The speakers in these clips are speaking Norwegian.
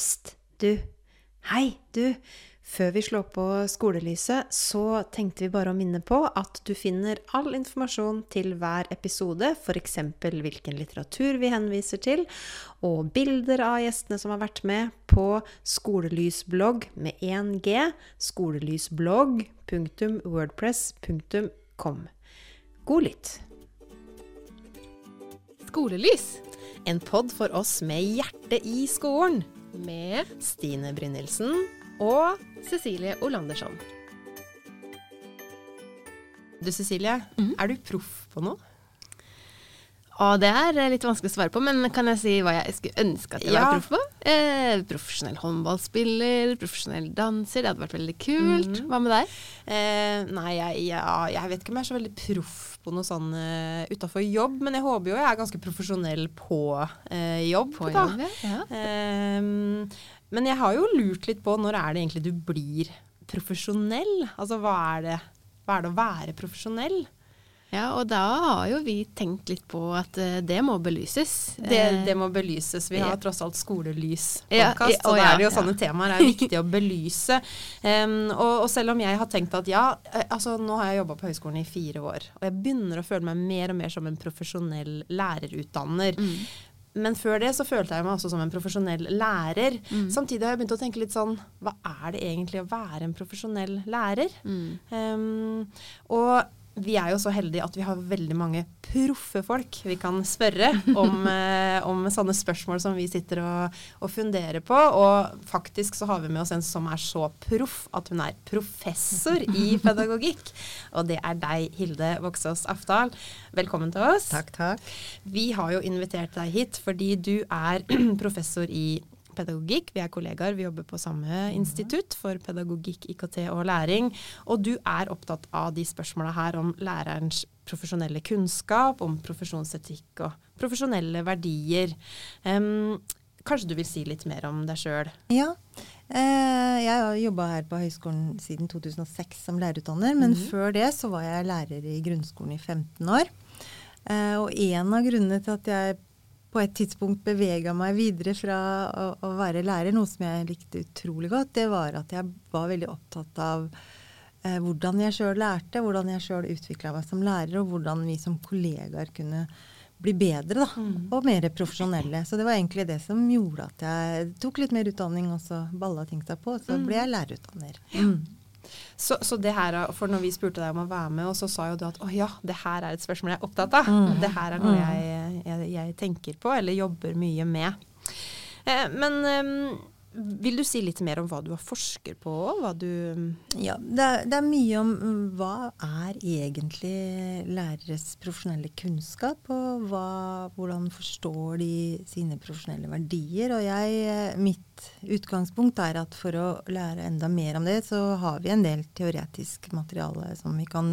Pst, du. Hei, du. Før vi slår på skolelyset, så tenkte vi bare å minne på at du finner all informasjon til hver episode, f.eks. hvilken litteratur vi henviser til, og bilder av gjestene som har vært med, på skolelysblogg med 1G, skolelysblogg.wordpress.com. God lytt! Skolelys En pod for oss med hjerte i skolen. Med Stine Brynildsen. og Cecilie Olandersson. Du Cecilie, mm. er du proff på noe? Og det er eh, litt vanskelig å svare på, men kan jeg si hva jeg skulle ønske at jeg Ja. var proff på? Eh, profesjonell håndballspiller, profesjonell danser, det hadde vært veldig kult. Hva med deg? Eh, nei, jeg, ja, jeg vet ikke om jeg er så veldig proff på noe sånn uh, utafor jobb, men jeg håper jo jeg er ganske profesjonell på uh, jobb. På da. jobb, ja. Eh, men jeg har jo lurt litt på når er det egentlig du blir profesjonell? Altså hva er det, hva er det å være profesjonell? Ja, og da har jo vi tenkt litt på at eh, det må belyses. Det, Eh, det må belyses. Vi har tross alt skolelyspodkast, Ja, og da er det jo ja. sånne temaer er viktig å belyse. Um, og, og selv om jeg har tenkt at ja, eh, altså nå har jeg jobba på høyskolen i fire år, og jeg begynner å føle meg mer og mer som en profesjonell lærerutdanner. Mm. Men før det så følte jeg meg også som en profesjonell lærer. Mm. Samtidig har jeg begynt å tenke litt sånn Hva er det egentlig å være en profesjonell lærer? Mm. Um, og vi er jo så heldige at vi har veldig mange proffe folk vi kan spørre om, eh, om sånne spørsmål som vi sitter og, og funderer på. Og faktisk så har vi med oss en som er så proff at hun er professor i pedagogikk. Og det er deg, Hilde Voksås Afdal. Velkommen til oss. Takk, takk. Vi har jo invitert deg hit fordi du er professor i pedagogikk. Vi er kollegaer, vi jobber på samme institutt for pedagogikk, IKT og læring. Og du er opptatt av de spørsmåla her om lærerens profesjonelle kunnskap, om profesjonsetikk og profesjonelle verdier. Um, kanskje du vil si litt mer om deg sjøl? Ja. Eh, jeg har jobba her på høyskolen siden 2006 som lærerutdanner, men mm. før det så var jeg lærer i grunnskolen i 15 år. Eh, og en av grunnene til at jeg på et tidspunkt bevega meg videre fra å, å være lærer, noe som jeg likte utrolig godt, det var at jeg var veldig opptatt av eh, hvordan jeg sjøl lærte, hvordan jeg sjøl utvikla meg som lærer, og hvordan vi som kollegaer kunne bli bedre da, Mm. og mer profesjonelle. Så det var egentlig det som gjorde at jeg tok litt mer utdanning, og så balla ting seg på. Så Mm. ble jeg lærerutdanner. Mm. Så, så det her, for når vi spurte deg om å være med, og så sa jo du at å ja, det her er et spørsmål jeg er opptatt av. Mm. Det her er noe Mm. jeg, jeg, jeg tenker på, eller jobber mye med. Eh, men eh, vil du si litt mer om hva du har forsker på, hva du Ja, det er, det er mye om mm, hva er egentlig læreres profesjonelle kunnskap, og hva, hvordan forstår de sine profesjonelle verdier. Og jeg, eh, mitt utgangspunkt er at for å lære enda mer om det, så har vi en del teoretisk materiale kan,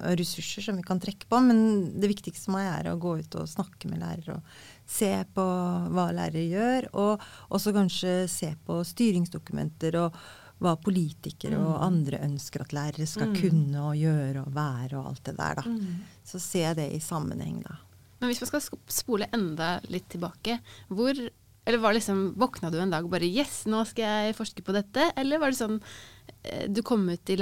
og ressurser som vi kan trekke på. Men det viktigste for meg er å gå ut og snakke med lærere og se på hva lærere gjør, og også kanskje se på styringsdokumenter og hva politikere og andre ønsker at lærere skal Mm. kunne og gjøre og være og alt det der, da. Mm. Så se det i sammenheng, da. Men hvis man skal spole enda litt tilbake, hvor Eller var det liksom Våkna du en dag og bare Yes, nå skal jeg forske på dette? Eller var det sånn eh, du kom ut i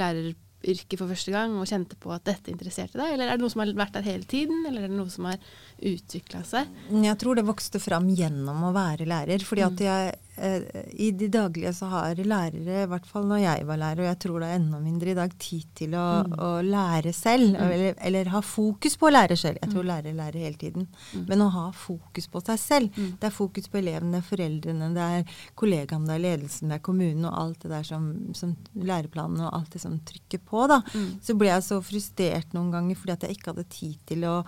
læreryrket for første gang og kjente på at dette interesserte deg? Eller er det noe som har vært der hele tiden, eller er det noe som har utvikla seg? Jeg tror det vokste fram gjennom å være lærer. fordi at jeg eh, i de daglige så har lærere, i hvert fall når jeg var lærer, og jeg tror det er enda mindre i dag, tid til å, å lære selv. Eller, eller ha fokus på å lære selv. Jeg tror lærere lærer hele tiden. Men å ha fokus på seg selv. Det er fokus på elevene, foreldrene, det er kollegaene, det er ledelsen, det er kommunen og alt det der som, som læreplanene og alt det som trykker på. da. Så ble jeg så frustrert noen ganger fordi at jeg ikke hadde tid til å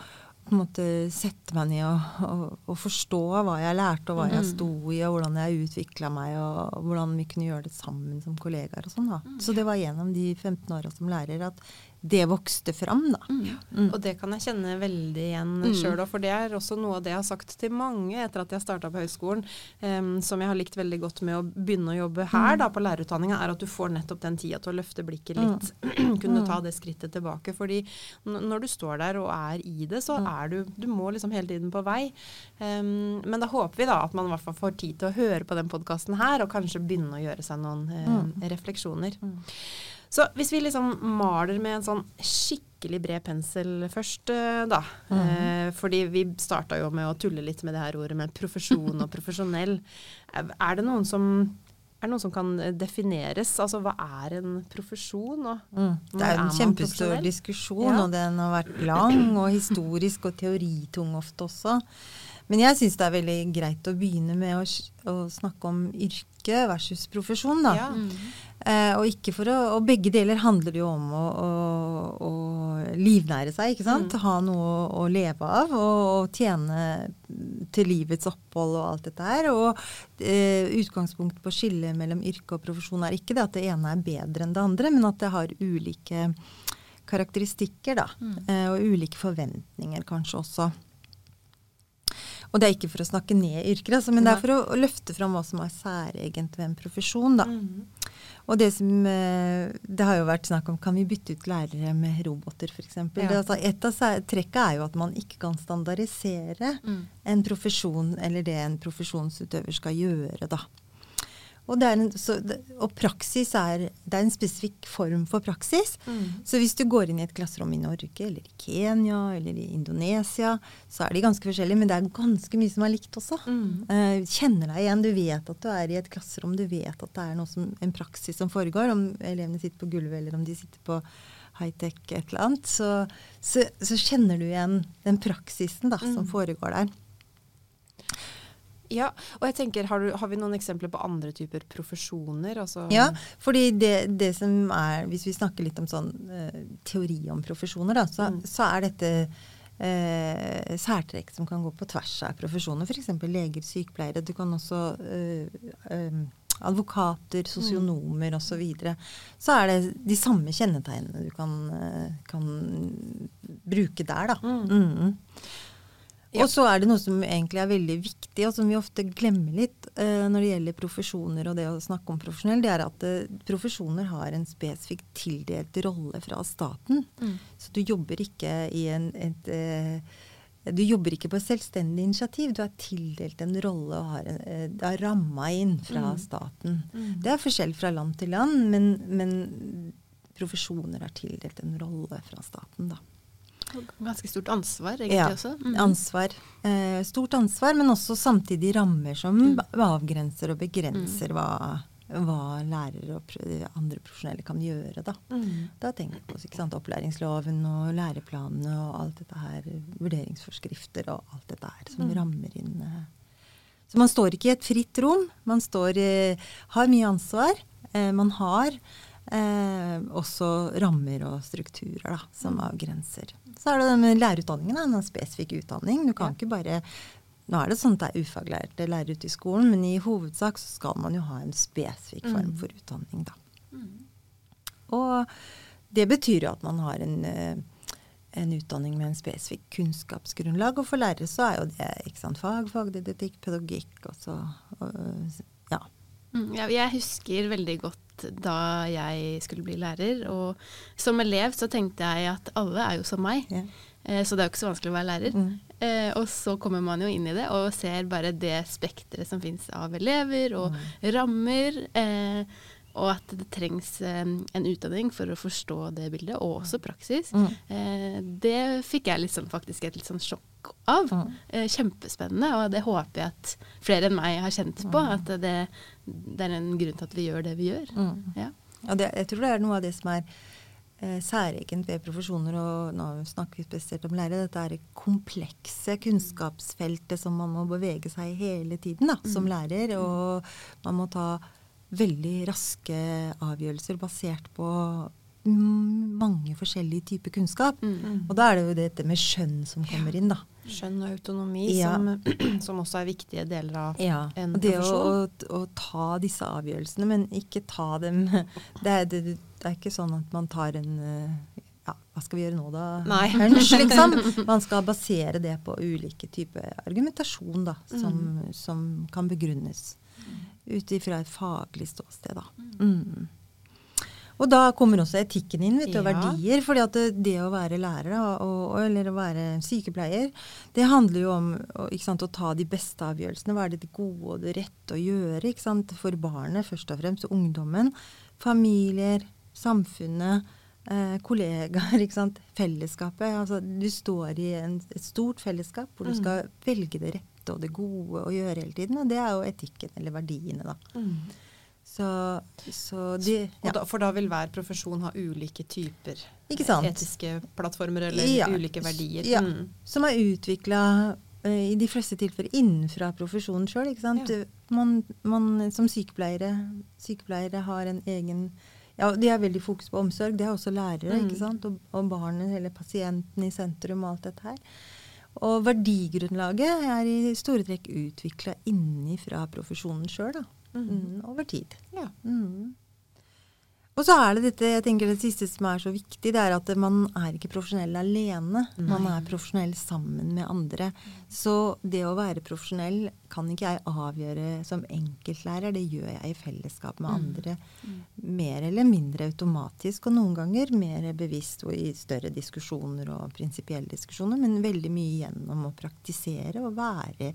på en måte sette meg ned og, og, og forstå hva jeg lærte, og hva jeg sto i, og hvordan jeg utvikla meg, og, og hvordan vi kunne gjøre det sammen som kollegaer og sånn. da. Så det var gjennom de 15 åra som lærer at det vokste fram, da. Mm. Og det kan jeg kjenne veldig igjen Mm. sjøl òg, for det er også noe av det jeg har sagt til mange etter at jeg starta på høyskolen, um, som jeg har likt veldig godt med å begynne å jobbe her da, på lærerutdanninga, er at du får nettopp den tida til å løfte blikket litt. Kunne ta det skrittet tilbake. Fordi når du står der og er i det, så er du Du må liksom hele tiden på vei. Um, men da håper vi da at man i hvert fall får tid til å høre på den podkasten her, og kanskje begynne å gjøre seg noen eh, refleksjoner. Så hvis vi liksom maler med en sånn skikkelig bred pensel først, eh, da. Eh, fordi vi starta jo med å tulle litt med det her ordet med profesjon og profesjonell. Er det noen som er det noen som kan eh, defineres? Altså hva er en profesjon? Og Mm. Det er jo er en man kjempestor diskusjon, Ja. og den har vært lang og historisk og teoritung ofte også. Men jeg syns det er veldig greit å begynne med å, å snakke om yrke versus profesjon, da. Ja. Eh, og, ikke for å, og begge deler handler jo om å, å, å livnære seg, ikke sant. Ha noe å leve av og, og tjene til livets opphold og alt dette her. Og eh, utgangspunktet på skillet mellom yrke og profesjon er ikke det at det ene er bedre enn det andre, men at det har ulike karakteristikker, da. Eh, og ulike forventninger kanskje også. Og det er ikke for å snakke ned yrker, altså, men det er for å, å løfte fram hva som er særegent ved en profesjon. da. Mhm. Og det som eh, Det har jo vært snakk om kan vi bytte ut lærere med roboter, f.eks. Ja. Altså, et av trekka er jo at man ikke kan standardisere Mm. en profesjon, eller det en profesjonsutøver skal gjøre, da. Og, en, så, og praksis er Det er en spesifikk form for praksis. Mm. Så hvis du går inn i et klasserom i Norge, eller i Kenya, eller i Indonesia, så er de ganske forskjellige, men det er ganske mye som er likt også. Mm. Eh, kjenner deg igjen, du vet at du er i et klasserom, du vet at det er noe som, en praksis som foregår, om elevene sitter på gulvet eller om de sitter på high-tech et eller annet, så, så, så kjenner du igjen den praksisen da, som Mm. foregår der. Ja, og jeg tenker, har, du, har vi noen eksempler på andre typer profesjoner? Altså, Ja, fordi det, det som er, hvis vi snakker litt om sånn uh, teori om profesjoner, da, så, Mm. så er dette uh, særtrekk som kan gå på tvers av profesjoner, f.eks. leger, sykepleiere. Du kan også uh, um, advokater, sosionomer osv. Så, videre. så er det de samme kjennetegnene du kan, kan bruke der, da. Mm. Mhm. Ja. Og så er det noe som egentlig er veldig viktig, og som vi ofte glemmer litt uh, når det gjelder profesjoner og det å snakke om profesjonell, det er at uh, profesjoner har en spesifikt tildelt rolle fra staten. Mm. Så du jobber ikke i en, et uh, du jobber ikke på et selvstendig initiativ. Du er tildelt en rolle og har er ramma inn fra Mm. staten. Mm. Det er forskjell fra land til land, men, men profesjoner er tildelt en rolle fra staten, da. Ganske stort ansvar, egentlig Ja, også. Mm. Ansvar. Eh, stort ansvar, men også samtidig rammer som Mm. avgrenser og begrenser hva, hva lærere og andre profesjonelle kan gjøre. Da, Mhm. da tenker vi på ikke sant, opplæringsloven og læreplanene og alt dette her, vurderingsforskrifter og alt dette her som Mm. rammer inn eh. Så man står ikke i et fritt rom. Man står, eh, har mye ansvar. Eh, man har eh, også rammer og strukturer da, som Mm. avgrenser. Så er det det med lærerutdanningen. En spesifikk utdanning. Du kan Ja. ikke bare Nå er det sånn at det er ufaglærte lærere ute i skolen, men i hovedsak så skal man jo ha en spesifikk form Mm. for utdanning, da. Mm. Og det betyr jo at man har en, eh, en utdanning med en spesifikk kunnskapsgrunnlag. Og for lærere så er jo det ikke sant, fag, fagdidaktikk, pedagogikk og så og, Ja. Mm, jeg, jeg husker veldig godt da jeg skulle bli lærer. Og som elev så tenkte jeg at alle er jo som meg. Eh, så det er jo ikke så vanskelig å være lærer. Mm. Eh, og så kommer man jo inn i det og ser bare det spekteret som fins av elever og rammer. Eh, og at det trengs eh, en utdanning for å forstå det bildet, og også praksis. Mm. Eh, det fikk jeg liksom faktisk et litt sånn sjokk av. Mm. Eh, kjempespennende, og det håper jeg at flere enn meg har kjent på. At det, det er en grunn til at vi gjør det vi gjør. Mm. Ja. Det, jeg tror det er noe av det som er eh, særegent ved profesjoner, og nå snakker vi spesielt om lærere, dette er det komplekse kunnskapsfeltet som man må bevege seg i hele tiden da, som lærer. Og man må ta veldig raske avgjørelser basert på mm, mange forskjellige typer kunnskap. Mm. Og da er det jo dette med skjønn som kommer inn, da. Skjønn og autonomi, Ja. som, som også er viktige deler av Ja, en og det å, Det å, å ta disse avgjørelsene, men ikke ta dem Det er, det, det er ikke sånn at man tar en eh, ja, hva skal vi gjøre nå, da? Nei. Hunch, liksom. Man skal basere det på ulike typer argumentasjon, da, som, Mm. som kan begrunnes ut ifra et faglig ståsted, da. Mm. Og da kommer også etikken inn, vet du, og Ja. verdier. fordi at det, det å være lærer, og, og, eller å være sykepleier, det handler jo om sant, å ta de beste avgjørelsene. Hva er det det gode og det rette å gjøre sant, for barnet, først og fremst, ungdommen. Familier, samfunnet, eh, kollegaer. Fellesskapet. Altså, du står i en, et stort fellesskap hvor du Mm. skal velge det rette og det gode å gjøre hele tiden. Og det er jo etikken, eller verdiene, da. Mm. Så, så de ja. da, for da vil hver profesjon ha ulike typer etiske plattformer eller Ja. ulike verdier. Ja. Mm. Som er utvikla i de fleste tilfeller innenfra profesjonen sjøl. Ja. Man, man som sykepleiere, sykepleiere har en egen ja, De har veldig fokus på omsorg. Det har også lærere. Mm. ikke sant? Og, og barnet eller pasienten i sentrum og alt dette her. Og verdigrunnlaget er i store trekk utvikla innifra profesjonen sjøl. Mm. Mm, over tid. Ja. Mm. Og så er det dette, jeg tenker det siste som er så viktig, det er at man er ikke profesjonell alene. Man er profesjonell sammen med andre. Så det å være profesjonell kan ikke jeg avgjøre som enkeltlærer, det gjør jeg i fellesskap med Mm. andre. Mer eller mindre automatisk, og noen ganger mer bevisst og i større diskusjoner og prinsipielle diskusjoner, men veldig mye gjennom å praktisere og være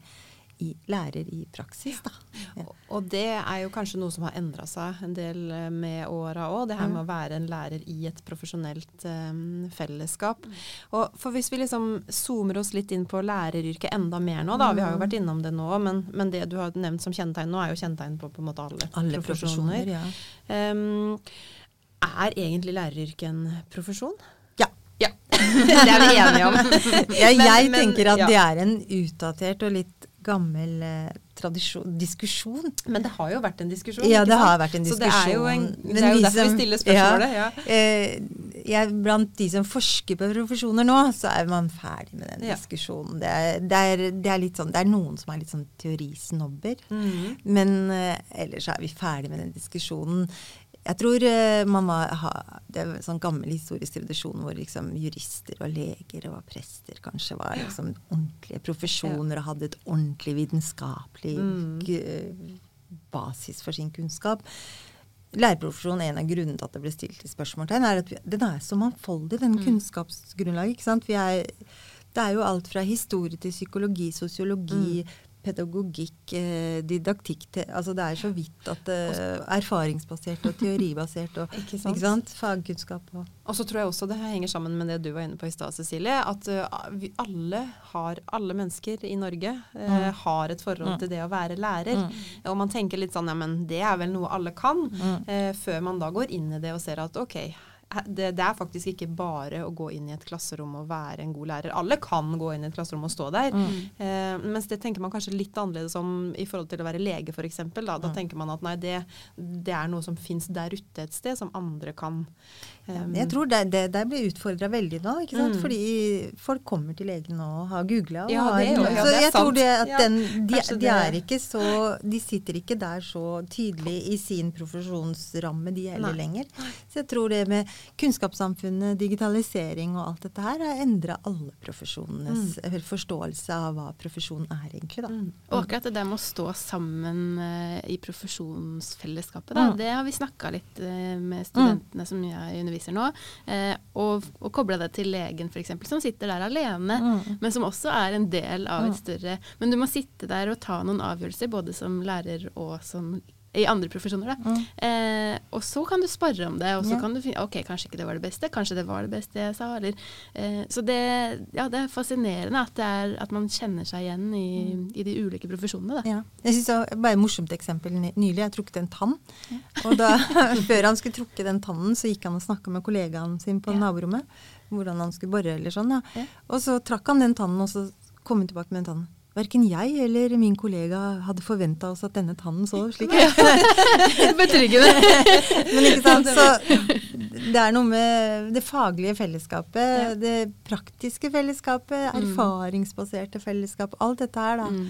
i, lærer i praksis, da. Ja. Og- det er jo kanskje noe som har endra seg en del eh, med åra òg. Det her med å være en lærer i et profesjonelt um, fellesskap. Og for hvis vi liksom zoomer oss litt inn på læreryrket enda mer nå, da. Vi har jo vært innom det nå, men, men det du har nevnt som kjennetegn nå, er jo kjennetegn på på en måte alle, Alle profesjoner, ja. Um, er egentlig læreryrket en profesjon? Ja. Ja. det er vi enige om. Jeg, Men- men, tenker at ja. det er en utdatert og litt gammel eh, tradisjon, diskusjon. Men det har jo vært en diskusjon. Ja, det sant? har vært en Så det er jo, en, diskusjon. det er jo derfor som- vi stiller spørsmålet. Ja. Eh, jeg, blant de som forsker på profesjoner nå, så er man ferdig med den Ja. diskusjonen. Det er, det, er, det, er litt sånn, det er noen som er litt sånn teorisnobber. Mhm. Men eh, ellers er vi ferdig med den diskusjonen. Jeg tror eh, man var, ha Det er en sånn gammel historisk tradisjon hvor liksom jurister og leger og prester kanskje var liksom ordentlige profesjoner og hadde et ordentlig vitenskapelig Mm. basis for sin kunnskap. Lærerprofesjonen, en av grunnene til at det ble stilt i spørsmålstegn, er at vi, den er så mangfoldig, den Mm. kunnskapsgrunnlaget. ikke sant? Vi er, det er jo alt fra historie til psykologi, sosiologi, Mm. Pedagogikk, eh, didaktikk til Altså det er så vidt at eh, Erfaringsbasert og teoribasert og Ikke sant? ikke sant? fagkunnskap og Og så tror jeg også det henger sammen med det du var inne på i stad, Cecilie. At uh, vi alle har, alle mennesker i Norge uh, Mm. har et forhold Mm. til det å være lærer. Mm. Og man tenker litt sånn ja, men det er vel noe alle kan. Mm. før man da går inn i det og ser at ok, det, det er faktisk ikke bare å gå inn i et klasserom og være en god lærer. Alle kan gå inn i et klasserom og stå der. Mm. Eh, mens det tenker man kanskje litt annerledes om i forhold til å være lege, f.eks. Da, da Mm. tenker man at nei, det, det er noe som fins der ute et sted, som andre kan. Um, Jeg tror det, det det blir utfordra veldig nå, ikke sant? Mm. fordi folk kommer til legen nå og har googla. Ja, ja, så jeg sant. tror det at den, de, de, de, er ikke så, de sitter ikke der så tydelig i sin profesjonsramme, de heller lenger. Så jeg tror det med kunnskapssamfunnet, digitalisering og alt dette her, har endra alle profesjonenes mm. forståelse av hva profesjonen er, egentlig. da. Mm. Og akkurat det der med å stå sammen uh, i profesjonsfellesskapet, da, Mm. det har vi snakka litt uh, med studentene som jeg underviser nå. Eh, og, og kobla det til legen f.eks., som sitter der alene, Mm. men som også er en del av Mm. et større Men du må sitte der og ta noen avgjørelser, både som lærer og som i andre profesjoner. Da. Mm. Eh, og så kan du spare om det, og så Ja. kan du finne Ok, kanskje ikke det var det beste, kanskje det var det beste jeg sa, eller eh, Så det, ja, det er fascinerende at, det er, at man kjenner seg igjen i, Mm. i de ulike profesjonene. Da. Ja. Jeg synes det var bare et morsomt eksempel nylig. Jeg trukket en tann. Og da, før han skulle trukke den tannen, så gikk han og snakka med kollegaen sin på Ja. naborommet. Hvordan han skulle bore eller sånn. Ja. Og så trakk han den tannen, og så kom han tilbake med den tannen. Verken jeg eller min kollega hadde forventa oss at denne tannen så slik ut. Betryggende. Men ikke sant, så det er noe med det faglige fellesskapet, det praktiske fellesskapet, Mm. erfaringsbaserte fellesskap, Alt dette her, da. Mm.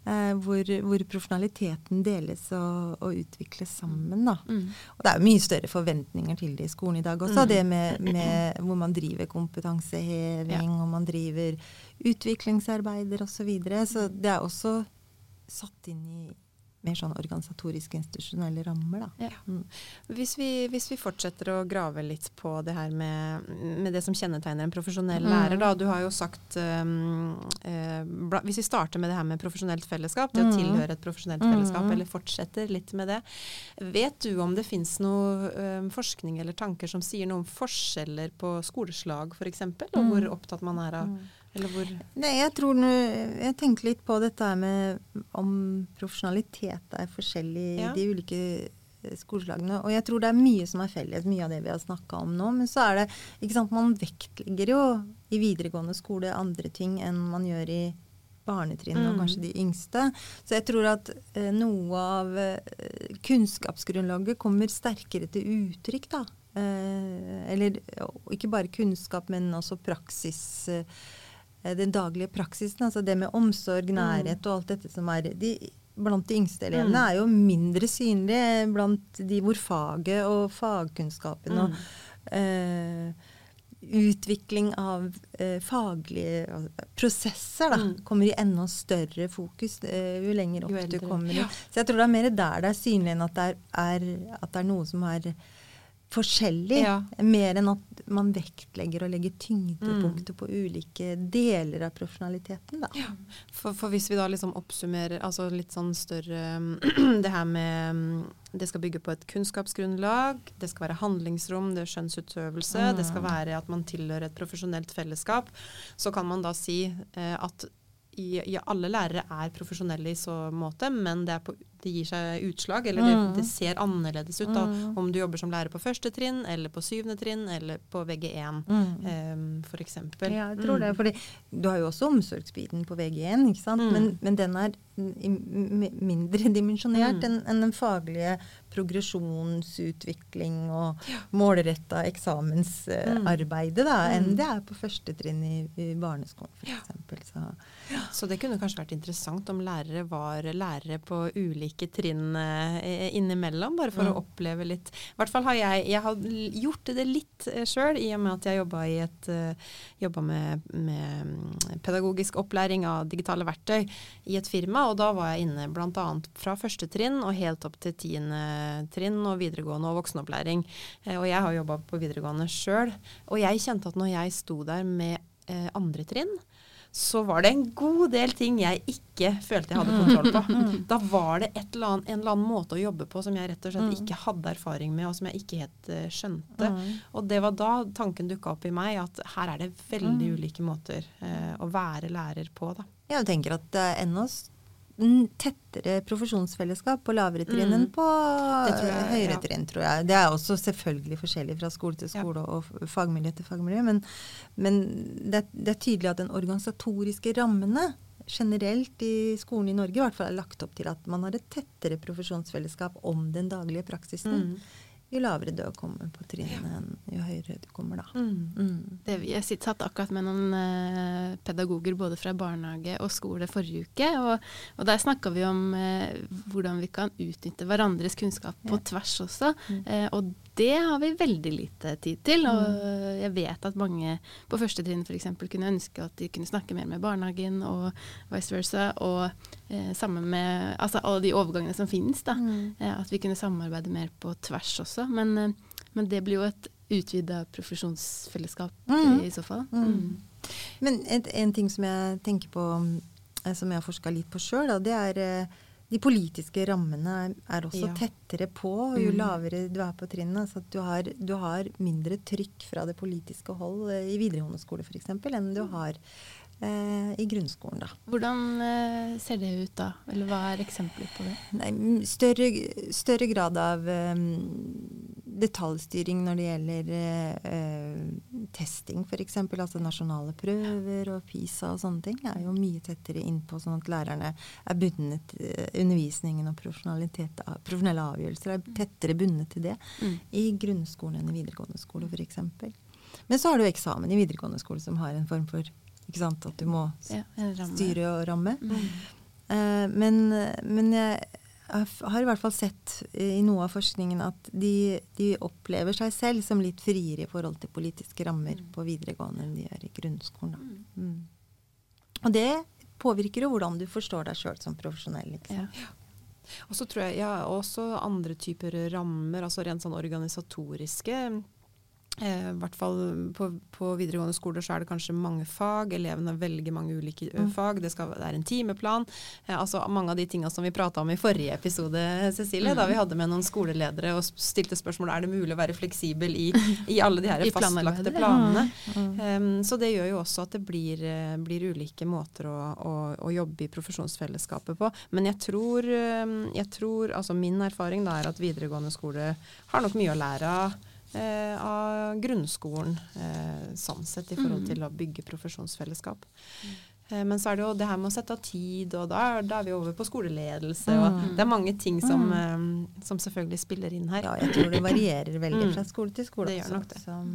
Eh, hvor, hvor profesjonaliteten deles og, og utvikles sammen. Da. Mm. Og det er jo mye større forventninger til det i skolen i dag også. Mm. Det med, med hvor man driver kompetanseheving, og man driver utviklingsarbeider osv. Så, videre. så det er også satt inn i mer sånn organisatoriske, institusjonelle rammer. Da. Ja. Mm. Hvis vi, hvis vi fortsetter å grave litt på det her med, med det som kjennetegner en profesjonell Mm. lærer, da. Du har jo sagt um, eh, bla, Hvis vi starter med det her med profesjonelt fellesskap, det å Mm. tilhøre et profesjonelt Mm. fellesskap, eller fortsetter litt med det. Vet du om det fins noe um, forskning eller tanker som sier noe om forskjeller på skoleslag f.eks., og Mm. hvor opptatt man er av hvor Nei, jeg tror Jeg tenker litt på dette med om profesjonalitet er forskjellig Ja. i de ulike eh, skoleslagene. Og jeg tror det er mye som er felles, mye av det vi har snakka om nå. Men så er det ikke sant, Man vektlegger jo i videregående skole andre ting enn man gjør i barnetrinnet og Mm. kanskje de yngste. Så jeg tror at eh, noe av eh, kunnskapsgrunnlaget kommer sterkere til uttrykk, da. Eh, eller ikke bare kunnskap, men også praksis. Eh, den daglige praksisen. Altså det med omsorg, nærhet og alt dette som er de, Blant de yngste elevene Mm. er jo mindre synlig blant de hvor faget og fagkunnskapen og eh, utvikling av eh, faglige eh, prosesser da, Mm. kommer i enda større fokus eh, jo lenger opp Jo du kommer. Ja. Så jeg tror det er mer der det er synlig enn at det er, er, at det er noe som er forskjellig. Ja. Mer enn at man vektlegger og legger Mm. tyngdepunkter på ulike deler av profesjonaliteten. Da. For, for hvis vi da liksom oppsummerer altså litt sånn større Det her med mm, Det skal bygge på et kunnskapsgrunnlag, det skal være handlingsrom, det er skjønnsutøvelse, det skal Mm. være at man tilhører et profesjonelt fellesskap. Så kan man da si eh, at i, i alle lærere er profesjonelle i så måte, men det, på, det gir seg utslag, eller det, Mm. det ser annerledes ut da, Mm. om du jobber som lærer på første trinn, eller på syvende trinn, eller på VG1, Mm. um, for eksempel. Ja, jeg tror det. fordi du har jo også omsorgsbiten på VG1, ikke sant? Mm. Men, men den er mindre dimensjonert Mm. enn enn den faglige progresjonsutvikling og målretta eksamensarbeidet Mm. enn det er på første trinn i, i barneskolen f.eks. Så Så det kunne kanskje vært interessant om lærere var lærere på ulike trinn eh, innimellom, bare for Mm. å oppleve litt I hvert fall har jeg, jeg har gjort det litt eh, sjøl, i og med at jeg jobba eh, med, med mm, pedagogisk opplæring av digitale verktøy i et firma, og da var jeg inne bl.a. fra første trinn og helt opp til tiende trinn og videregående og voksenopplæring. Eh, Og jeg har jobba på videregående sjøl, og jeg kjente at når jeg sto der med eh, andre trinn, så var det en god del ting jeg ikke følte jeg hadde kontroll på. Da var det et eller annet, en eller annen måte å jobbe på som jeg rett og slett ikke hadde erfaring med, og som jeg ikke helt eh, skjønte. Mm. Og det var da tanken dukka opp i meg, at her er det veldig ulike måter eh, å være lærer på, da. jeg tenker at det er enda tettere profesjonsfellesskap på lavere trinn Mm. enn på jeg, høyere ja. trinn, tror jeg. Det er også selvfølgelig forskjellig fra skole til Ja. skole og fagmiljø til fagmiljø, men, men det, er- det er tydelig at den organisatoriske rammene generelt i skolen i Norge i hvert fall er lagt opp til at man har et tettere profesjonsfellesskap om den daglige praksisen. Mm. Jo lavere du kommer på trinnet, enn jo høyere du kommer da. Mm. Mm. Det, jeg sitt- satt akkurat med noen eh, pedagoger både fra barnehage og skole forrige uke. Og, og der snakka vi om eh, hvordan vi kan utnytte hverandres kunnskap på Ja. tvers også. Mm. Eh, og det har vi veldig lite tid til. Og jeg vet at mange på første trinn f.eks. kunne ønske at de kunne snakke mer med barnehagen og vice versa. Og eh, sammen med altså alle de overgangene som finnes. da. Mm. Eh, At vi kunne samarbeide mer på tvers også. Men, eh, men det blir jo et utvida profesjonsfellesskap Mm. i så fall. Mm. Mm. Men et, en ting som jeg tenker på, som jeg har forska litt på sjøl, det er de politiske rammene er, også Ja. tettere på jo Mm. lavere du er på trinnet. Så at du har, du har mindre trykk fra det politiske hold i videregående skole f.eks. enn du har eh, i grunnskolen. da. Hvordan eh, ser det ut da? Eller hva er eksempler på det? Nei, større, større grad av um, detaljstyring når det gjelder uh, eh, testing f.eks. Altså nasjonale prøver og PISA og sånne ting er jo mye tettere innpå, sånn at lærerne er bundet eh, Undervisningen og profesjonelle avgjørelser er tettere bundet til det Mm. i grunnskolen enn i videregående skole f.eks. Men så har du eksamen i videregående skole som har en form for ikke sant, at du må Ja, styre og ramme. Mm. Eh, men, men jeg har i hvert fall sett i noe av forskningen at de, de, opplever seg selv som litt friere i forhold til politiske rammer mm. på videregående enn de er i grunnskolen. Mm. Mm. Og det påvirker jo hvordan du forstår deg sjøl som profesjonell. Liksom. Ja. Og så tror jeg ja, også andre typer rammer, altså rent sånn organisatoriske Eh, hvert fall på, på, videregående skoler så er det kanskje mange fag. Elevene velger mange ulike mm. fag. Det, skal, det, er en timeplan. Eh, altså Mange av de tinga som vi prata om i forrige episode, Cecilie, mm. da vi hadde med noen skoleledere og stilte spørsmål er det mulig å være fleksibel i, i alle de her fastlagte planene. Mm. Um, så det gjør jo også at det blir, eh, blir ulike måter å, å, å, jobbe i profesjonsfellesskapet på. Men jeg tror, jeg tror altså min erfaring da er at videregående skole har nok mye å lære av eh, av grunnskolen eh, sånn sett, i forhold til å bygge profesjonsfellesskap. Mm. Eh, men så er det jo det her med å sette av tid, og da da er vi over på skoleledelse. Mm. og Det er mange ting som, mm. um, som, selvfølgelig spiller inn her. Ja, jeg tror det varierer veldig mm. fra skole til skole. Det gjør nok det. Som,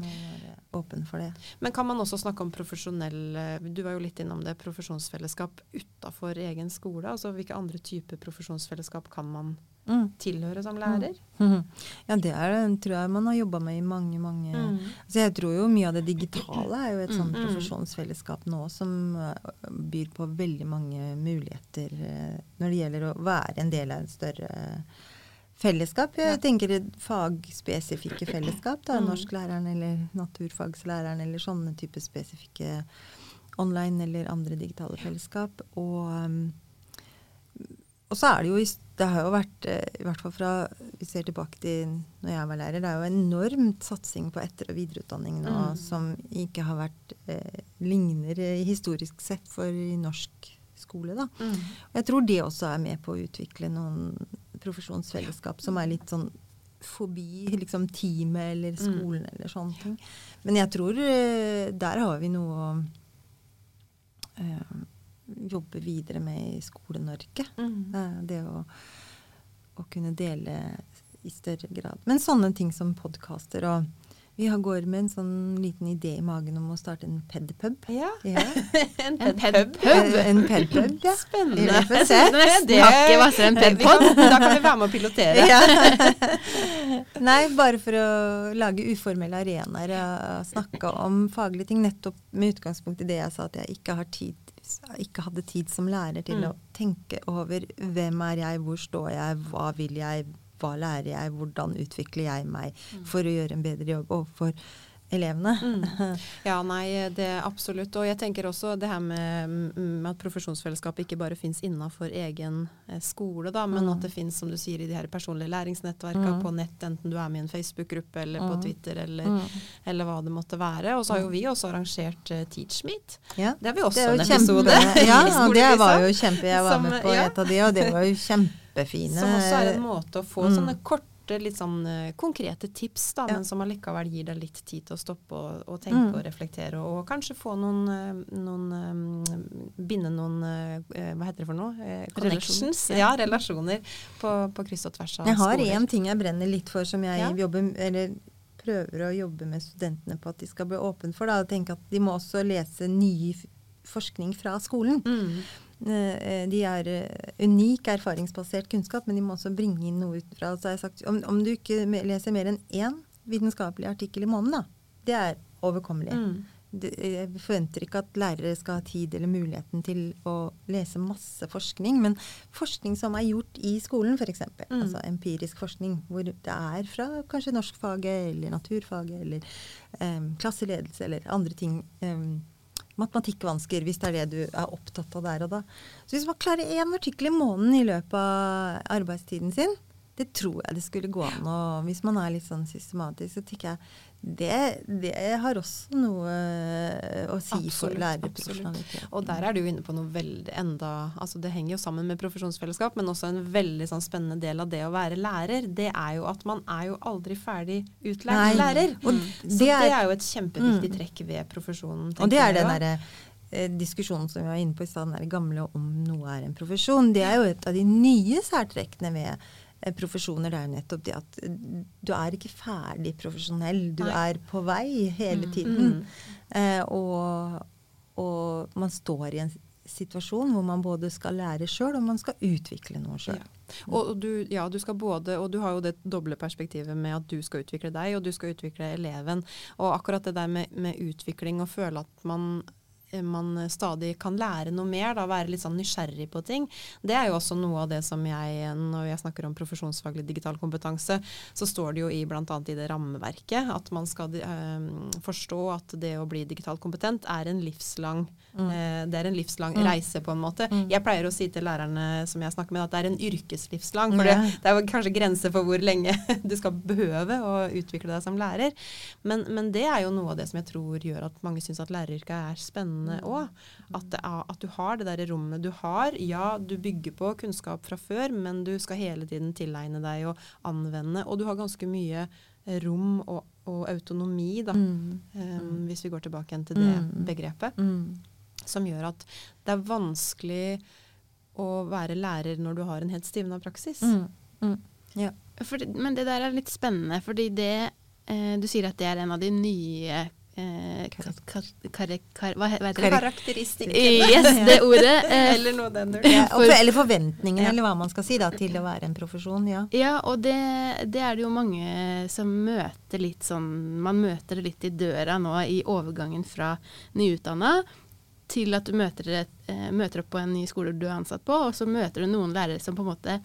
åpen for det. Men kan man også snakke om profesjonell Du var jo litt innom det, profesjonsfellesskap utafor egen skole. altså Hvilke andre typer profesjonsfellesskap kan man mm. tilhøre som lærer? Mm. Ja, det er, tror jeg man har jobba med i mange, mange mm. altså Jeg tror jo mye av det digitale er jo et sånt mm. profesjonsfellesskap nå som eh, byr på veldig mange muligheter eh, når det gjelder å være en del av en større fellesskap. Jeg tenker fagspesifikke fellesskap. da, mm. Norsklæreren eller naturfagslæreren eller sånne type spesifikke online eller andre digitale fellesskap. Og um, og så er det jo Det har jo vært, eh, i hvert fall fra vi ser tilbake til når jeg var lærer, det er jo enormt satsing på etter- og videreutdanning nå mm. som ikke har vært eh, ligner historisk sett for i norsk skole. da. Mm. Og jeg tror det også er med på å utvikle noen profesjonsfellesskap som er litt sånn forbi liksom teamet eller mm. skolen mm. eller sånne ting. Men jeg tror eh, der har vi noe å øh, jobbe videre med i Skole-Norge. Mm. Uh, det å, å, kunne dele i større grad. Men sånne ting som podkaster og vi har går med en sånn liten idé i magen om å starte en pedpub. Ja. ja. en pedpub? En pedpub, ja. Spennende. Jeg synes det hakket hvassere enn pedpod. Da kan vi være med å pilotere. Ja. Nei, bare for å lage uformelle arenaer og snakke om faglige ting. Nettopp med utgangspunkt i det jeg sa, at jeg ikke har tid ikke hadde tid som lærer til mm. å tenke over hvem er jeg, hvor står jeg, hva vil jeg, hva lærer jeg, hvordan utvikler jeg meg mm. for å gjøre en bedre jobb overfor elevene. Mm. Ja, nei, det er absolutt. Og jeg tenker også det her med, med at profesjonsfellesskapet ikke bare fins innafor egen eh, skole, da, men mm. at det fins, som du sier, i de her personlige læringsnettverka mm. på nett, enten du er med i en Facebook-gruppe eller på mm. Twitter eller, mm. eller, hva det måtte være. Og så har jo vi også arrangert uh, TeachMeet. Ja. Det har vi også en episode Ja, det var jo kjempe. Jeg var med på ja. et av de, og det var jo kjempe kjempefine Som også er en måte å få mm. sånne korte, litt sånn uh, konkrete tips, da, ja. men som allikevel gir deg litt tid til å stoppe og, og tenke mm. og reflektere, og, og kanskje få noen, uh, noen um, Binde noen Hva heter det for noe? connections. Ja, relasjoner på, på kryss og tvers av skoler. Jeg har én ting jeg brenner litt for, som jeg ja. jobber eller prøver å jobbe med studentene på at de skal bli åpne for. Da, og tenke at De må også lese ny forskning fra skolen. Mm. Eh, de er eh, unik erfaringsbasert kunnskap, men de må også bringe inn noe utenfra. Altså om, om, du ikke leser mer enn én vitenskapelig artikkel i måneden, da, det er overkommelig. Mm. Jeg forventer ikke at lærere skal ha tid eller muligheten til å lese masse forskning, men forskning som er gjort i skolen, f.eks. Mm. Altså empirisk forskning, hvor det er fra kanskje norskfaget eller naturfaget eller um, klasseledelse eller andre ting. Um, matematikkvansker, hvis det er det du er opptatt av der og da. Så hvis man klarer én artikkel i måneden i løpet av arbeidstiden sin, det tror jeg det skulle gå an. Og hvis man er litt sånn systematisk, så tenker jeg det, det har også noe å si absolutt, for lærerprofesjonalitet. Og der er du inne på noe veldig enda altså Det henger jo sammen med profesjonsfellesskap, men også en veldig sånn spennende del av det å være lærer. Det er jo at man er jo aldri ferdig utlært Nei. lærer. Mm. Så det er, det er, jo et kjempeviktig mm. trekk ved profesjonen. Og det er den derre eh, diskusjonen som vi var inne på i stad, den gamle om noe er en profesjon. Det er jo et av de nye særtrekkene ved Eh, profesjoner, det er jo nettopp det at eh, du er ikke ferdig profesjonell. Du Nei. er på vei hele mm. tiden. Mm. Eh, og, og, man står i en situasjon hvor man både skal lære sjøl, og man skal utvikle noe sjøl. Ja. Og du, ja, du skal både, og du har jo det doble perspektivet med at du skal utvikle deg, og du skal utvikle eleven. Og akkurat det der med, med utvikling og føle at man man stadig kan lære noe mer, da, være litt sånn nysgjerrig på ting. Det er jo også noe av det som jeg, når jeg snakker om profesjonsfaglig digital kompetanse, så står det jo i bl.a. i det rammeverket at man skal øh, forstå at det å bli digitalt kompetent er en livslang, mm. øh, det er en livslang mm. reise, på en måte. Mm. Jeg pleier å si til lærerne som jeg snakker med, at det er en yrkeslivslang. For det, det, er kanskje grenser for hvor lenge du skal behøve å utvikle deg som lærer. Men, men det er jo noe av det som jeg tror gjør at mange syns at læreryrket er spennende òg. At, at, du har det der rommet du har. Ja, du bygger på kunnskap fra før, men du skal hele tiden tilegne deg og anvende. Og du har ganske mye rom og, og autonomi, da. Mm. Um, hvis vi går tilbake igjen til det mm. begrepet. Mm. Som gjør at det er vanskelig å være lærer når du har en helt stivna praksis. Mm. Mm. Ja. For, men det der er litt spennende, fordi det eh, Du sier at det er en av de nye Eh, kar, kar, kar, hva heter det? Karakteristikker. Yes, det ordet. Eh, eller noe den ja, for, Eller forventningene, ja. eller hva man skal si, da, til å være en profesjon. Ja, ja og det, det, er det jo mange som møter litt sånn Man møter det litt i døra nå i overgangen fra nyutdanna til at du møter, eh, møter opp på en ny skole du er ansatt på, og så møter du noen lærere som på en måte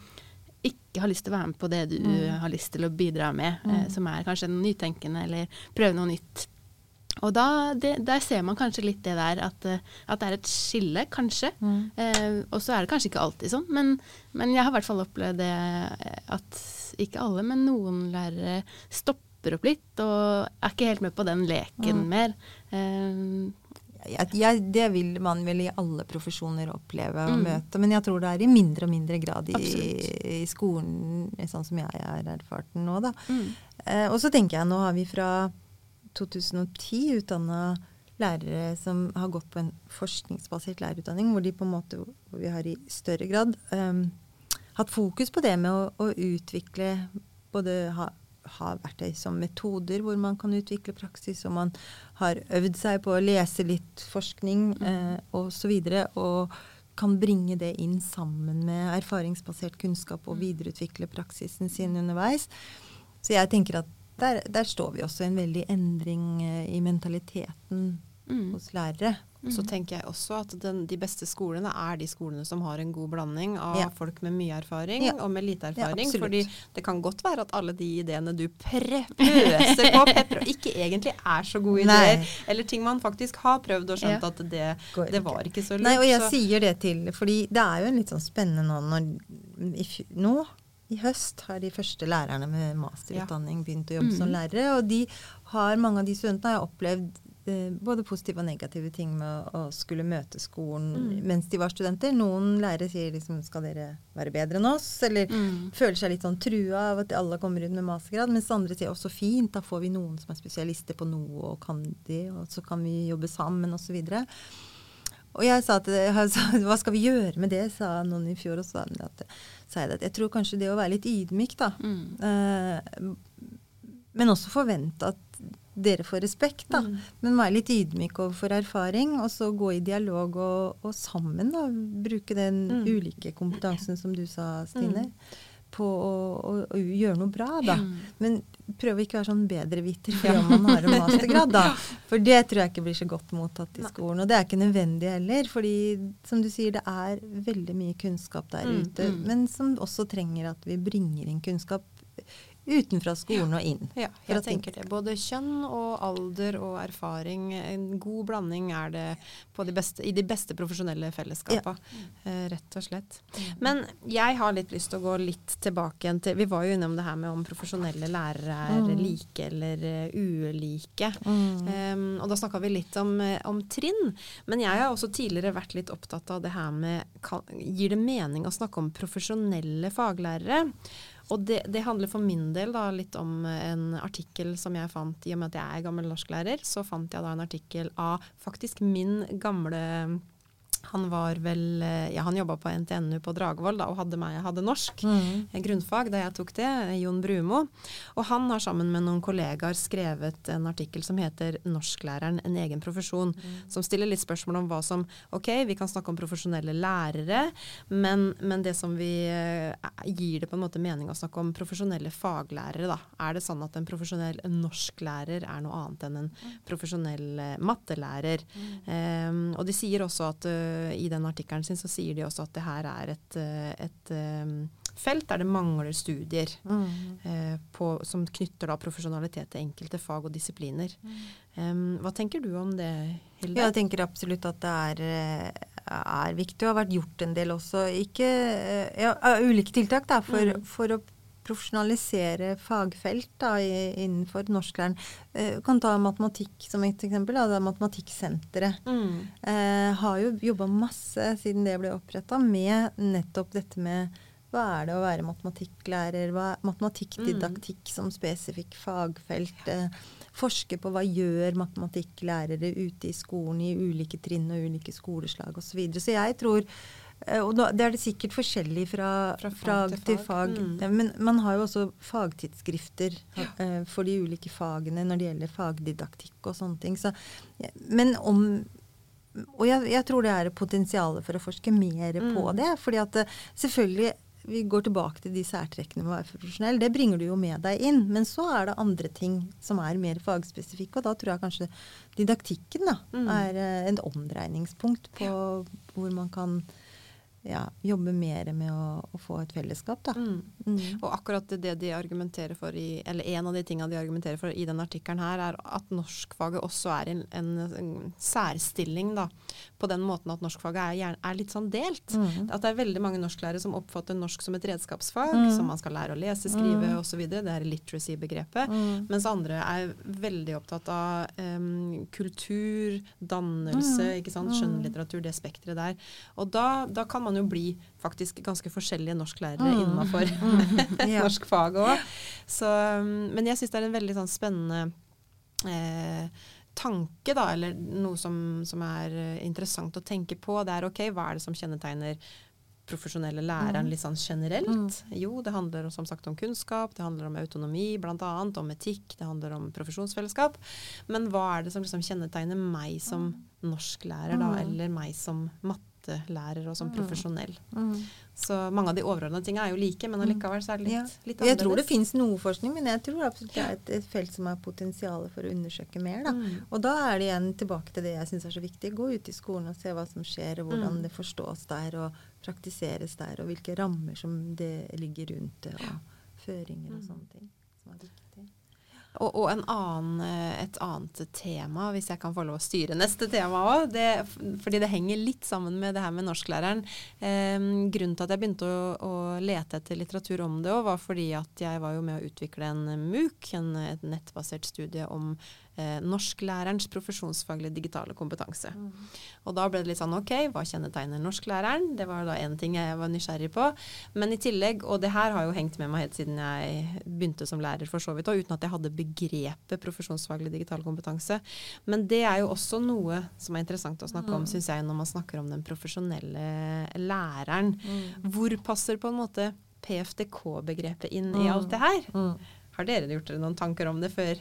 ikke har lyst til å være med på det du mm. har lyst til å bidra med, mm. eh, som er kanskje nytenkende eller prøve noe nytt. Og da, det, der ser man kanskje litt det der at, eh, at det er et skille, kanskje. Mm. Eh, og så er det kanskje ikke alltid sånn, men, men, jeg har i hvert fall opplevd det at ikke alle, men noen lærere stopper opp litt og er ikke helt med på den leken mm. mer. Eh, ja, det vil man vel i alle profesjoner oppleve og mm. møte, men jeg tror det er i mindre og mindre grad i, i skolen, sånn som jeg har erfart den nå. Da. Mm. Eh, og så tenker jeg, nå har vi fra 2010 utdanna lærere som har gått på en forskningsbasert lærerutdanning, hvor de på en måte, hvor vi har i større grad um, hatt fokus på det med å, å utvikle både ha, ha, verktøy som metoder hvor man kan utvikle praksis, og man har øvd seg på å lese litt forskning mm. eh, osv. Og, og kan bringe det inn sammen med erfaringsbasert kunnskap og videreutvikle praksisen sin underveis. Så jeg tenker at der, der, står vi også i en veldig endring eh, i mentaliteten mm. hos lærere. Mm. Så tenker jeg også at den, de beste skolene er de skolene som har en god blanding av ja. folk med mye erfaring ja. og med lite erfaring. Ja, fordi det kan godt være at alle de ideene du pøser på pepper, ikke egentlig er så gode ideer, eller ting man faktisk har prøvd og skjønt at det, det, var ikke så lurt. Nei, og jeg så. sier det til fordi det er jo en litt sånn spennende nå når, nå i høst har de første lærerne med masterutdanning begynt å jobbe mm. som lærere. Og de har, mange av de studentene har jeg opplevd både positive og negative ting med å, skulle møte skolen mm. mens de var studenter. Noen lærere sier liksom skal dere være bedre enn oss? Eller mm. føler seg litt sånn trua av at alle kommer ut med mastergrad. Mens andre sier også fint, da får vi noen som er spesialister på noe og kan de, og så kan vi jobbe sammen osv. Og, og jeg sa til det, hva skal vi gjøre med det, sa noen i fjor. Og så sa jeg at jeg tror kanskje det å være litt ydmyk, da. Mm. Eh, men også forvente at dere får respekt, da. Mm. Men være litt ydmyk overfor erfaring, og så gå i dialog og, og sammen da, bruke den mm. ulike kompetansen som du sa, Stine. Mm på å, å, å, gjøre noe bra, da. Mm. Men å ikke være sånn bedreviter fordi om man har en mastergrad, da. For det tror jeg ikke blir så godt mottatt i skolen. Og det er ikke nødvendig heller, fordi som du sier, det er veldig mye kunnskap der mm, ute, mm. men som også trenger at vi bringer inn kunnskap utenfra skolen og inn. Ja, jeg tenker det. Både kjønn og alder og erfaring. En god blanding er det de beste, i de beste profesjonelle fellesskapene. Ja. Uh, rett og slett. Mm. Men jeg har litt lyst til å gå litt tilbake igjen til Vi var jo innom det her med om profesjonelle lærere er mm. like eller uh, ulike. Mm. Um, og da snakka vi litt om, uh, om, trinn. Men jeg har også tidligere vært litt opptatt av det her med Gir det mening å snakke om profesjonelle faglærere? Og det, det, handler for min del da litt om en artikkel som jeg fant i og med at jeg er gammel norsklærer. Så fant jeg da en artikkel av faktisk min gamle Han var vel eh, Ja, han jobba på NTNU på Dragvoll da, og hadde meg jeg hadde norsk Mm. eh, grunnfag da jeg tok det, eh, Jon Brumo. Og han har sammen med noen kollegaer skrevet en artikkel som heter 'Norsklæreren en egen profesjon', som stiller litt spørsmål om hva som Ok, vi kan snakke om profesjonelle lærere, men, men det som vi gir det på en måte mening å snakke om profesjonelle faglærere, da. Er det sånn at en profesjonell norsklærer er noe annet enn en profesjonell mattelærer? mattelærer? Um, og de sier også at i den artikkelen sin så sier de også at det her er et, uh, et um, felt der det mangler studier Mm. eh, på, som knytter da profesjonalitet til enkelte fag og disipliner. Um, hva tenker du om det, Hilde? Jeg tenker absolutt at det er, eh, er viktig, og har vært gjort en del også. Ikke eh, ja, ulike tiltak da, for, Mm. for å profesjonalisere fagfelt da, innenfor norsklæren. Eh, Du kan ta matematikk som et eksempel. Da. Er Matematikksenteret Mm. eh, har jo jobba masse siden det ble oppretta med nettopp dette med hva er det å være matematikklærer? Hva er matematikkdidaktikk som spesifikk fagfelt? Eh, forske på hva gjør matematikklærere ute i skolen i ulike trinn og ulike skoleslag osv. Så, videre. så jeg tror eh, og da, Det er det sikkert forskjellig fra, Fra fag, fag fag, til til fag. Mm. Eh, Men man har jo også fagtidsskrifter ja. for de ulike fagene når det gjelder fagdidaktikk og sånne ting. Så, men om og jeg, jeg tror det er potensial for å forske mer på Mm. det. fordi at eh, selvfølgelig vi går tilbake til de særtrekkene med å være profesjonell. Det bringer du jo med deg inn. Men så er det andre ting som er mer fagspesifikke. Og da tror jeg kanskje didaktikken da, Mm. er eh, et omdreiningspunkt på hvor man kan ja, jobbe mer med å, å få et fellesskap. Da. Mm. Mm. Og akkurat det de argumenterer for i, eller en av de tingene de argumenterer for i den artikkelen her, er at norskfaget også er en, en, en særstilling, da. På den måten at norskfaget er, er litt sånn delt. Mm. At det er veldig mange norsklærere som oppfatter norsk som et redskapsfag, Mm. som man skal lære å lese, skrive Mm. osv. Det er literacy-begrepet. Mm. Mens andre er veldig opptatt av um, kultur, dannelse, Mm. ikke sant? Skjønnlitteratur, det spekteret der. Og da, da kan man jo bli faktisk ganske forskjellige norsklærere Mm. innenfor Mm. Ja. norsk fag òg. Men jeg syns det er en veldig sånn spennende eh, tanke, da, eller noe som, som er eh, interessant å tenke på. Det er ok, hva er det som kjennetegner profesjonelle læreren Mm. litt sånn generelt? Jo, det handler som sagt om kunnskap, det handler om autonomi bl.a., om etikk, det handler om profesjonsfellesskap. Men hva er det som liksom kjennetegner meg som norsklærer, da, Mm. eller meg som mattelærer og som Mm. profesjonell? Mm. Så mange av de overordnede tingene er jo like, men allikevel så er det litt, Ja. litt Jeg tror det annerledes. finnes noe forskning, men jeg tror absolutt det er et, et felt som har potensial for å undersøke mer. Da. Mm. Og da er det igjen tilbake til det jeg syns er så viktig. Gå ut i skolen og se hva som skjer, og hvordan Mm. det forstås der og praktiseres der, og hvilke rammer som det ligger rundt det, og føringer og Mm. sånne ting. Som er viktig. Og, og en annen, eh, et annet tema, hvis jeg kan få lov å styre neste tema òg. Fordi det henger litt sammen med det her med norsklæreren. Eh, grunnen til at jeg begynte å, å lete etter litteratur om det òg, var fordi at jeg var jo med å utvikle en MOOC, en, et nettbasert studie om eh, norsklærerens profesjonsfaglige digitale kompetanse. Og da ble det litt sånn OK, hva kjennetegner norsklæreren? Det var da én ting jeg var nysgjerrig på. Men i tillegg, og det her har jo hengt med meg helt siden jeg begynte som lærer for så vidt, og uten at jeg hadde begrepet profesjonsfaglig digital kompetanse. Men det er jo også noe som er interessant å snakke om, Mm. syns jeg, når man snakker om den profesjonelle læreren. Mm. Hvor passer på en måte PFDK-begrepet inn i Mm. alt det her? Mm. Har dere gjort dere noen tanker om det før,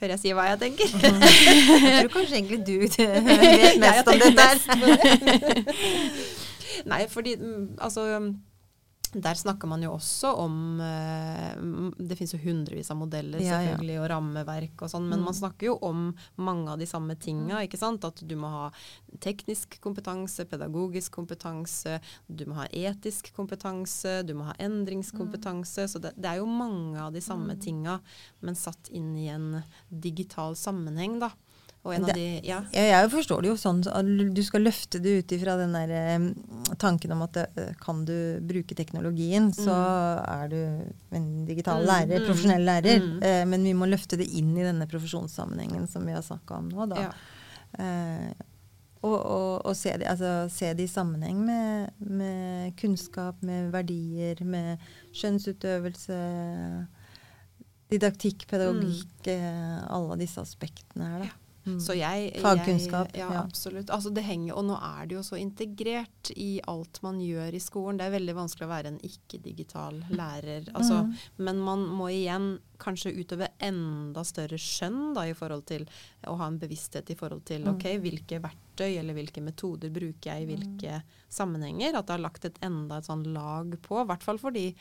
før jeg sier hva jeg tenker? Jeg tror kanskje egentlig du vet mest om dette. Nei, fordi mm, altså der snakker man jo også om eh, Det finnes jo hundrevis av modeller Ja, ja. selvfølgelig, og rammeverk og sånn, men Mm. man snakker jo om mange av de samme tinga. ikke sant? At du må ha teknisk kompetanse, pedagogisk kompetanse, du må ha etisk kompetanse, du må ha endringskompetanse. Så det, det er jo mange av de samme Mm. tinga, men satt inn i en digital sammenheng, da. Det- de Ja. Jeg forstår det jo sånn at du skal løfte det ut ifra den der eh, tanken om at eh, kan du bruke teknologien, så er du en digital Mm, lærer, mm, profesjonell lærer. mm. Eh, men vi må løfte det inn i denne profesjonssammenhengen som vi har snakka om nå, da. ja. Eh, og, og, og se, det, altså, se det i sammenheng med, med kunnskap, med verdier, med skjønnsutøvelse, didaktikk, pedagogikk, mm. alle disse aspektene her, da. Så jeg, Mm. Fagkunnskap, Jeg, ja, ja. absolutt. Altså det henger, og nå er det jo så integrert i alt man gjør i skolen. Det er veldig vanskelig å være en ikke-digital lærer. Altså, Mm. Men man må igjen kanskje utøve enda større skjønn da, i forhold til å ha en bevissthet i forhold til Mm. ok, hvilke verktøy eller hvilke metoder bruker jeg i hvilke sammenhenger. At det har lagt et enda et sånn lag på, i hvert fall for de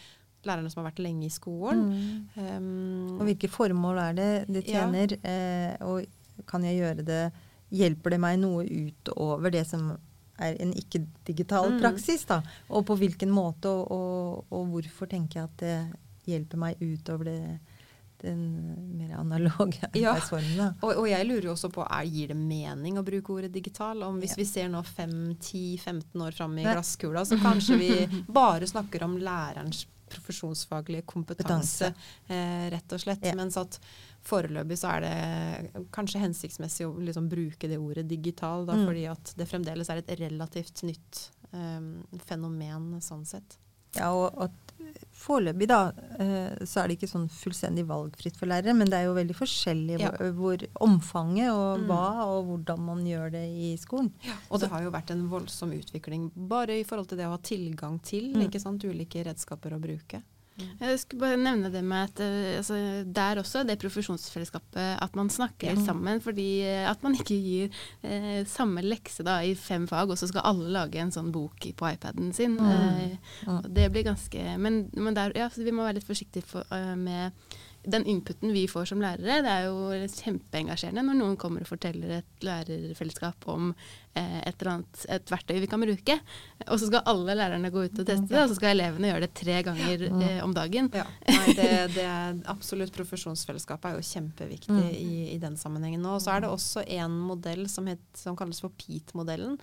lærerne som har vært lenge i skolen. Mm. Um, Og hvilke formål er det det Ja. tjener? Eh, og kan jeg gjøre det Hjelper det meg noe utover det som er en ikke-digital Mm. praksis? da? Og på hvilken måte, og, og, og hvorfor tenker jeg at det hjelper meg utover det, den mer analoge arbeidsformen? Ja. Og, og jeg lurer jo også på, er, gir det mening å bruke ordet digital? Om hvis Ja. vi ser nå 5-10-15 år fram i glasskula, så kanskje vi bare snakker om lærerens profesjonsfaglige kompetanse, eh, rett og slett. Ja. Mens at foreløpig så er det kanskje hensiktsmessig å liksom bruke det ordet digital, da, Mm. fordi at det fremdeles er et relativt nytt eh, fenomen sånn sett. Ja, og at Foreløpig da, eh, så er det ikke sånn fullstendig valgfritt for lærere, men det er jo veldig forskjellig Ja. hvor, hvor omfanget og Mm. hva og hvordan man gjør det i skolen. Og det har jo vært en voldsom utvikling bare i forhold til det å ha tilgang til Mm. ikke sant, ulike redskaper å bruke. Jeg skulle bare nevne det med at eh, altså, der også, det profesjonsfellesskapet, at man snakker Ja. sammen. Fordi eh, at man ikke gir eh, samme lekse da, i fem fag, og så skal alle lage en sånn bok på iPaden sin. Mm. Eh, Mm. det blir ganske Men, men der, ja, vi må være litt forsiktige for, uh, med den inputen vi får som lærere. Det er jo kjempeengasjerende når noen kommer og forteller et lærerfellesskap om et eller annet et verktøy vi kan bruke. Og så skal alle lærerne gå ut og teste det, og så skal elevene gjøre det tre ganger eh, om dagen. Ja, nei, det, det er absolutt Profesjonsfellesskapet er jo kjempeviktig Mm. i, i den sammenhengen nå. Så er det også en modell som, het, som kalles for PEAT-modellen,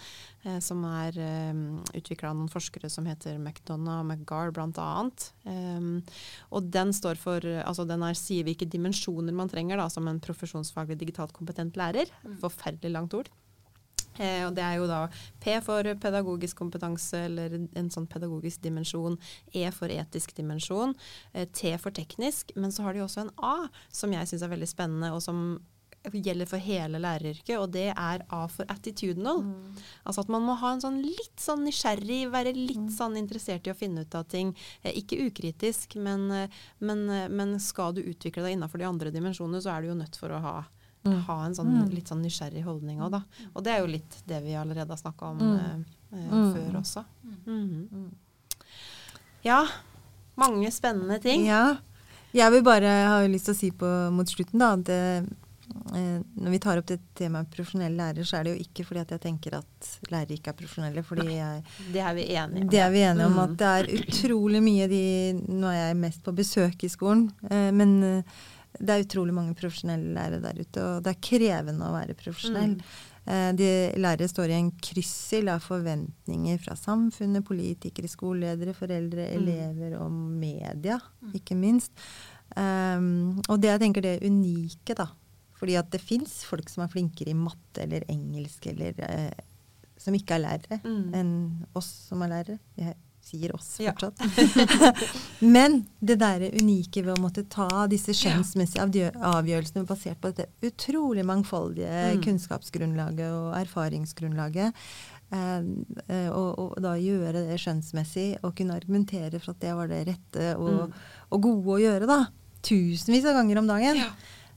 eh, som er eh, utvikla av noen forskere som heter McDonagh og McGar bl.a. Um, og den står for altså den er, sier hvilke dimensjoner man trenger da, som en profesjonsfaglig digitalt kompetent lærer. Forferdelig langt ord. Eh, og det er jo da P for pedagogisk kompetanse, eller en sånn pedagogisk dimensjon. E for etisk dimensjon. Eh, T for teknisk. Men så har de også en A, som jeg syns er veldig spennende, og som gjelder for hele læreryrket, og det er A for attitudinal. Altså at man må ha en sånn litt sånn nysgjerrig, være litt sånn interessert i å finne ut av ting. Eh, ikke ukritisk, men, men, men skal du utvikle deg innafor de andre dimensjonene, så er du jo nødt for å ha Mm. ha en sånn litt sånn nysgjerrig holdning òg, da. Og det er jo litt det vi allerede har snakka om Mm. eh, eh, Mm. før også. Mhm. Ja. Mange spennende ting. Ja. Jeg vil bare ha lyst til å si på, mot slutten da, at eh, eh, når vi tar opp det temaet profesjonelle lærere, så er det jo ikke fordi at jeg tenker at lærere ikke er profesjonelle. fordi jeg Det er vi enige om. Det er vi enige om, Mm. at det er utrolig mye de Nå er jeg mest på besøk i skolen, eh, men eh, det er utrolig mange profesjonelle lærere der ute, og det er krevende å være profesjonell. Mm. Eh, De lærere står i en kryssild av forventninger fra samfunnet, politikere, skoleledere, foreldre, Mm. elever og media, ikke minst. Um, og det jeg tenker det er unike, da. Fordi at det fins folk som er flinkere i matte eller engelsk eller eh, som ikke er lærere, Mm. enn oss som er lærere. Jeg sier oss Ja. fortsatt. Men det derre unike ved å måtte ta disse skjønnsmessige avgjørelsene basert på dette utrolig mangfoldige Mm. kunnskapsgrunnlaget og erfaringsgrunnlaget, eh, eh, og, og da gjøre det skjønnsmessig og kunne argumentere for at det var det rette og, Mm. og gode å gjøre, da. Tusenvis av ganger om dagen. Ja.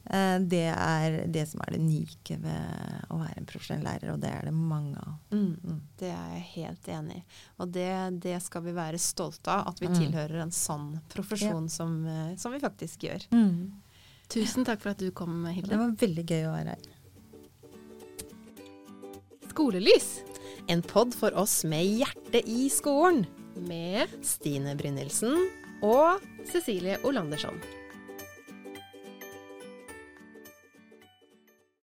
Eh, det er det som er det unike ved å være en profesjonell lærer, og det er det mange av. Mm. Mm. Det er jeg helt enig i. Og det, det skal vi være stolte av, at vi Mm. tilhører en sånn profesjon som, eh, som vi faktisk gjør. Tusen takk for at du kom, Det var veldig gøy å være her. Skolelys En pod for oss med hjertet i skolen. med Stine Brynildsen og Cecilie Olandersson.